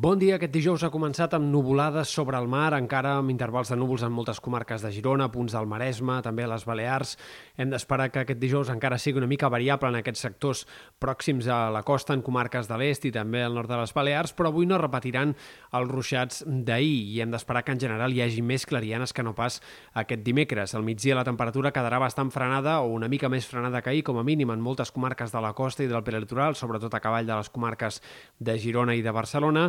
Bon dia. Aquest dijous ha començat amb nuvolades sobre el mar, encara amb intervals de núvols en moltes comarques de Girona, punts del Maresme, també a les Balears. Hem d'esperar que aquest dijous encara sigui una mica variable en aquests sectors pròxims a la costa, en comarques de l'est i també al nord de les Balears, però avui no repetiran els ruixats d'ahir i hem d'esperar que en general hi hagi més clarianes que no pas aquest dimecres. Al migdia la temperatura quedarà bastant frenada o una mica més frenada que ahir, com a mínim en moltes comarques de la costa i del prelitoral, sobretot a cavall de les comarques de Girona i de Barcelona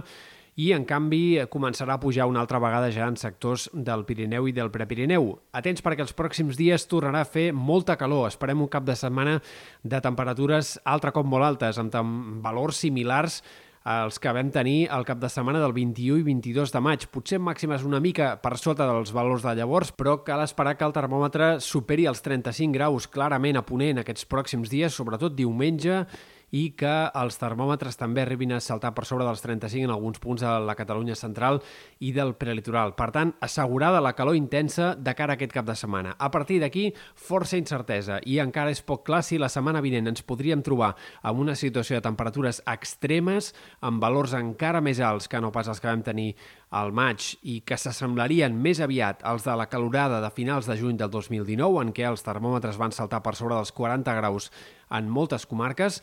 i, en canvi, començarà a pujar una altra vegada ja en sectors del Pirineu i del Prepirineu. Atents perquè els pròxims dies tornarà a fer molta calor. Esperem un cap de setmana de temperatures altre cop molt altes, amb valors similars els que vam tenir el cap de setmana del 21 i 22 de maig. Potser màximes una mica per sota dels valors de llavors, però cal esperar que el termòmetre superi els 35 graus clarament a ponent aquests pròxims dies, sobretot diumenge i que els termòmetres també arribin a saltar per sobre dels 35 en alguns punts de la Catalunya central i del prelitoral. Per tant, assegurada la calor intensa de cara a aquest cap de setmana. A partir d'aquí, força incertesa i encara és poc clar si la setmana vinent ens podríem trobar amb una situació de temperatures extremes amb valors encara més alts que no pas els que vam tenir al maig i que s'assemblarien més aviat als de la calorada de finals de juny del 2019, en què els termòmetres van saltar per sobre dels 40 graus en moltes comarques,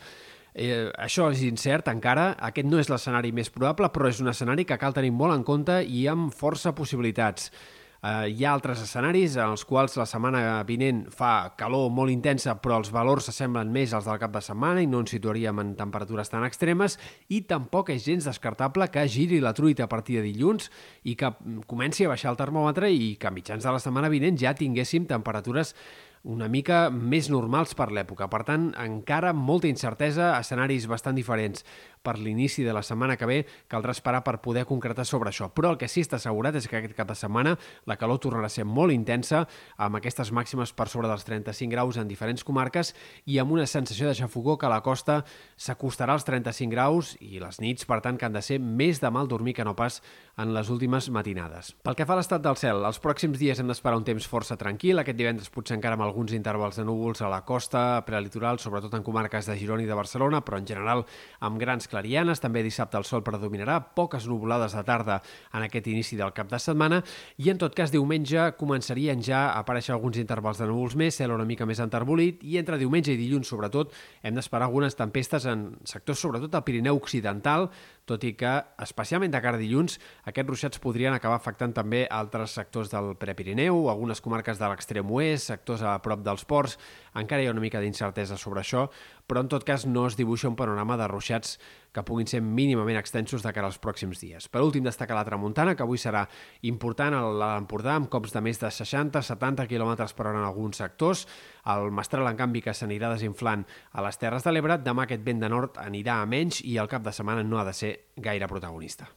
Eh, això és incert encara, aquest no és l'escenari més probable, però és un escenari que cal tenir molt en compte i amb força possibilitats. Eh, hi ha altres escenaris en els quals la setmana vinent fa calor molt intensa però els valors s'assemblen més als del cap de setmana i no ens situaríem en temperatures tan extremes i tampoc és gens descartable que giri la truita a partir de dilluns i que comenci a baixar el termòmetre i que a mitjans de la setmana vinent ja tinguéssim temperatures una mica més normals per l'època. Per tant, encara molta incertesa, escenaris bastant diferents per l'inici de la setmana que ve, caldrà esperar per poder concretar sobre això. Però el que sí està assegurat és que aquest cap de setmana la calor tornarà a ser molt intensa, amb aquestes màximes per sobre dels 35 graus en diferents comarques i amb una sensació de xafogó que a la costa s'acostarà als 35 graus i les nits, per tant, que han de ser més de mal dormir que no pas en les últimes matinades. Pel que fa a l'estat del cel, els pròxims dies hem d'esperar un temps força tranquil. Aquest divendres potser encara amb alguns intervals de núvols a la costa, prelitoral, sobretot en comarques de Girona i de Barcelona, però en general amb grans clarianes. També dissabte el sol predominarà, poques nuvolades de tarda en aquest inici del cap de setmana i en tot cas diumenge començarien ja a aparèixer alguns intervals de núvols més, cel una mica més enterbolit i entre diumenge i dilluns sobretot hem d'esperar algunes tempestes en sectors sobretot al Pirineu Occidental, tot i que, especialment de cara a dilluns, aquests ruixats podrien acabar afectant també altres sectors del Prepirineu, algunes comarques de l'extrem oest, sectors a prop dels ports. Encara hi ha una mica d'incertesa sobre això, però en tot cas no es dibuixa un panorama de ruixats que puguin ser mínimament extensos de cara als pròxims dies. Per últim, destacar la tramuntana, que avui serà important a l'Empordà, amb cops de més de 60-70 km per hora en alguns sectors. El mestral, en canvi, que s'anirà desinflant a les Terres de l'Ebre. Demà aquest vent de nord anirà a menys i el cap de setmana no ha de ser gaire protagonista.